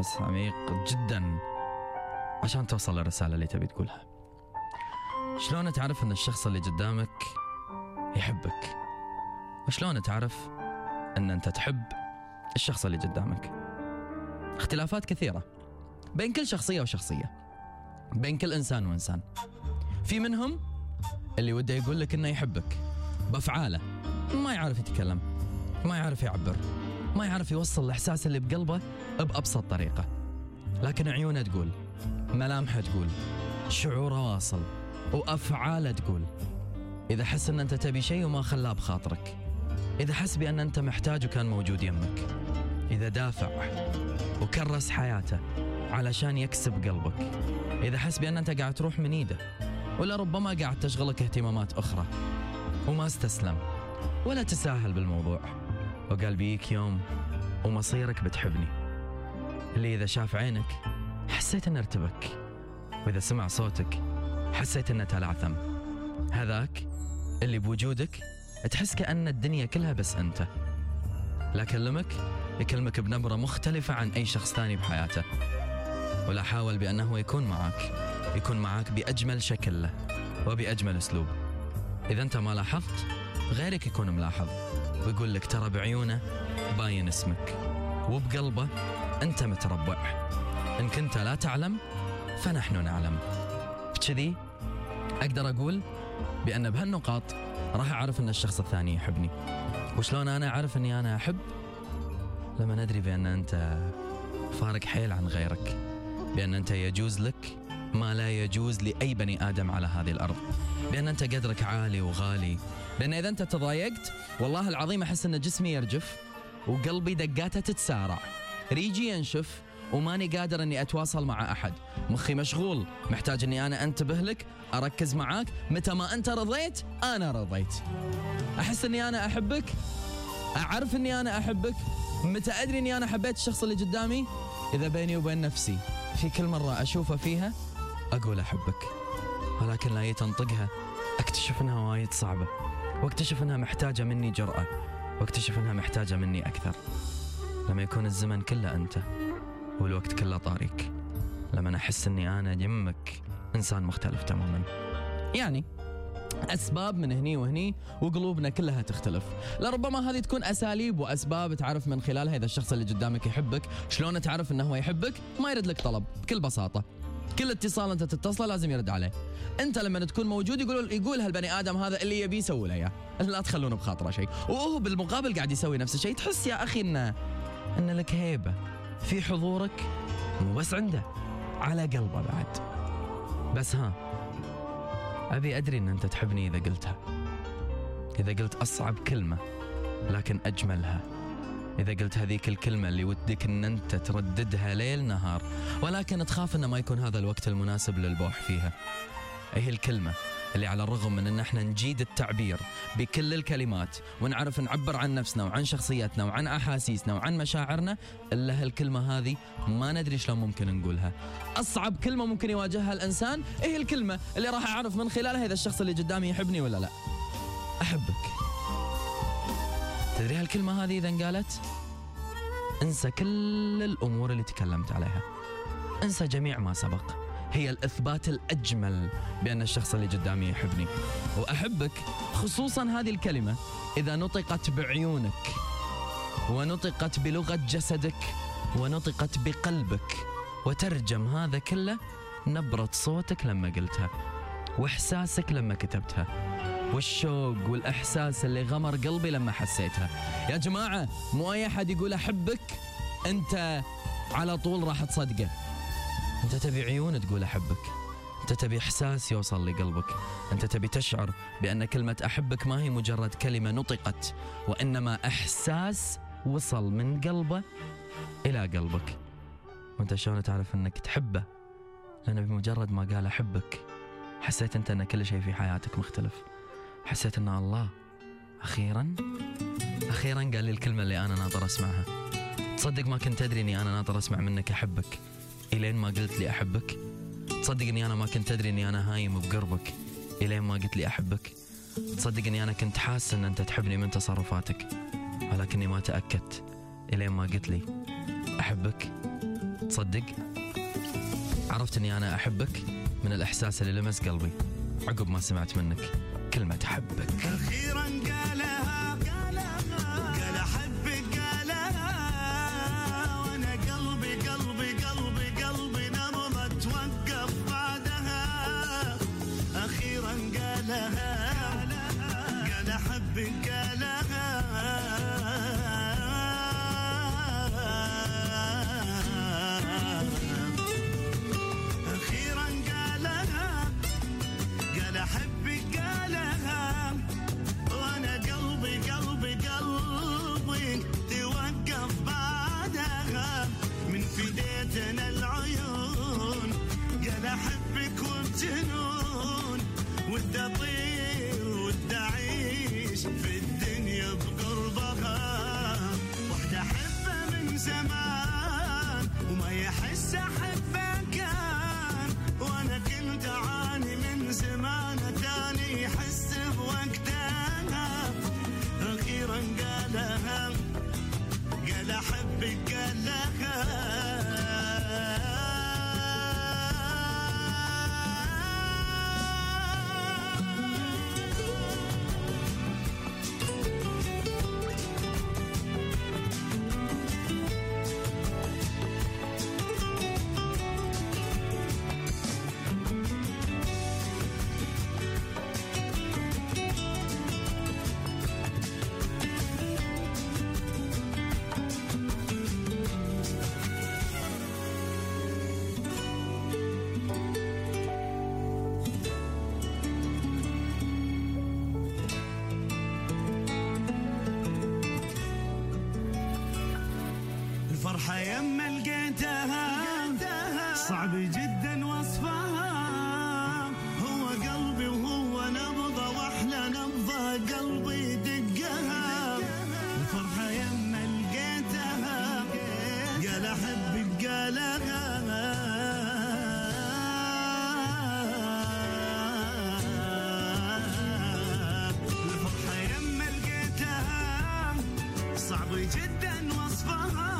نفس عميق جدا عشان توصل للرسالة اللي تبي تقولها. شلون تعرف إن الشخص اللي قدامك يحبك؟ وشلون تعرف إن أنت تحب الشخص اللي قدامك؟ اختلافات كثيرة بين كل شخصية وشخصية بين كل إنسان وإنسان. في منهم اللي وده يقول لك إنه يحبك. بأفعاله. ما يعرف يتكلم ما يعرف يعبر ما يعرف يوصل الإحساس اللي بقلبه بأبسط طريقة. لكن عيونه تقول ملامحه تقول شعوره واصل وأفعاله تقول. إذا حس إن أنت تبي شيء وما خلاه بخاطرك. إذا حس بأن أنت محتاج وكان موجود يمك. إذا دافع وكرس حياته علشان يكسب قلبك. إذا حس بأن أنت قاعد تروح من إيده ولا ربما قاعد تشغلك اهتمامات أخرى. وما استسلم. ولا تساهل بالموضوع. وقال بيك يوم ومصيرك بتحبني. اللي إذا شاف عينك حسيت إنه ارتبك. وإذا سمع صوتك حسيت إنه تلعثم هذاك اللي بوجودك تحس كأن الدنيا كلها بس أنت. لا كلمك يكلمك بنبرة مختلفة عن أي شخص ثاني بحياته. ولا حاول بأنه يكون معك. يكون معك بأجمل شكل له. وبأجمل أسلوب. إذا أنت ما لاحظت غيرك يكون ملاحظ. ويقول لك ترى بعيونه باين اسمك وبقلبه أنت متربع. إن كنت لا تعلم فنحن نعلم. بكذي أقدر أقول بأن بهالنقاط راح أعرف أن الشخص الثاني يحبني. وشلون أنا أعرف أني أنا أحب؟ لما ندري بأن أنت فارق حيل عن غيرك. بأن أنت يجوز لك ما لا يجوز لأي بني آدم على هذه الأرض. بأن أنت قدرك عالي وغالي. لأن إذا أنت تضايقت والله العظيم أحس أن جسمي يرجف وقلبي دقاته تتسارع. ريجي ينشف وماني قادر أني أتواصل مع أحد. مخي مشغول محتاج أني أنا أنتبه لك أركز معاك. متى ما أنت رضيت أنا رضيت. أحس أني أنا أحبك؟ أعرف أني أنا أحبك؟ متى أدري أني أنا حبيت الشخص اللي قدامي؟ إذا بيني وبين نفسي في كل مرة أشوفه فيها أقول أحبك. ولكن لا تنطقها أكتشف أنها وايد صعبة واكتشف أنها محتاجة مني جرأة واكتشف أنها محتاجة مني أكثر. لما يكون الزمن كله أنت والوقت كله طاريك لما أحس أني أنا يمك إنسان مختلف تماما. يعني أسباب من هني وهني وقلوبنا كلها تختلف. لربما هذه تكون أساليب وأسباب تعرف من خلالها إذا الشخص اللي قدامك يحبك شلون تعرف إنه هو يحبك؟ ما يرد لك طلب بكل بساطة. كل اتصال أنت تتصله لازم يرد عليه. انت لما تكون موجود يقول يقول هالبني آدم هذا اللي يبي يسوي له إياه. لا تخلونه بخاطره شيء. وهو بالمقابل قاعد يسوي نفس الشيء. تحس يا أخي انه إن لك هيبة. في حضورك مو بس عنده. على قلبه بعد. بس ها أبي أدري إن أنت تحبني إذا قلتها. إذا قلت أصعب كلمة لكن أجملها. إذا قلت هذيك الكلمة اللي ودك أن أنت ترددها ليل نهار ولكن تخاف أنه ما يكون هذا الوقت المناسب للبوح فيها. هي الكلمة اللي على الرغم من أن إحنا نجيد التعبير بكل الكلمات ونعرف نعبر عن نفسنا وعن شخصيتنا وعن أحاسيسنا وعن مشاعرنا إلا هالكلمة هذه ما ندري شلون ممكن نقولها. أصعب كلمة ممكن يواجهها الإنسان هي الكلمة اللي راح أعرف من خلالها إذا الشخص اللي قدامي يحبني ولا لا. أحبك. تدري هالكلمة هذه إذا انقالت؟ انسى كل الأمور اللي تكلمت عليها. انسى جميع ما سبق. هي الإثبات الأجمل بأن الشخص اللي قدامي يحبني. وأحبك خصوصا هذه الكلمة إذا نطقت بعيونك ونطقت بلغة جسدك ونطقت بقلبك وترجم هذا كله نبرة صوتك لما قلتها وإحساسك لما كتبتها والشوق والإحساس اللي غمر قلبي لما حسيتها. يا جماعة مو أي أحد يقول أحبك أنت على طول راح تصدقه. أنت تبي عيون تقول أحبك. أنت تبي إحساس يوصل لقلبك. أنت تبي تشعر بأن كلمة أحبك ما هي مجرد كلمة نطقت وإنما إحساس وصل من قلبه إلى قلبك. وأنت شلون تعرف أنك تحبه؟ لأنه بمجرد ما قال أحبك حسيت أنت أن كل شيء في حياتك مختلف. حسيت أن الله أخيرا أخيرا قال لي الكلمة اللي أنا ناطر أسمعها. تصدق ما كنت أدري أني أنا ناطر أسمع منك أحبك. إلين ما قلت لي أحبك. تصدق أني أنا ما كنت أدري أني أنا هايم بقربك. إلين ما قلت لي أحبك. تصدق إني أنا كنت حاسس إن أنت تحبني من تصرفاتك. ولكني ما تأكدت. إلين ما قلت لي أحبك. تصدق؟ عرفت إني أنا أحبك من الإحساس اللي لمس قلبي. عقب ما سمعت منك كلمة أحبك. أخيرا الفرحة يما لقيتها. صعب جدا وصفها. هو قلبي وهو نبضة وأحلى نبضة قلبي دقها. الفرحة يما لقيتها. قال أحبك لقيتها. صعب جدا وصفها.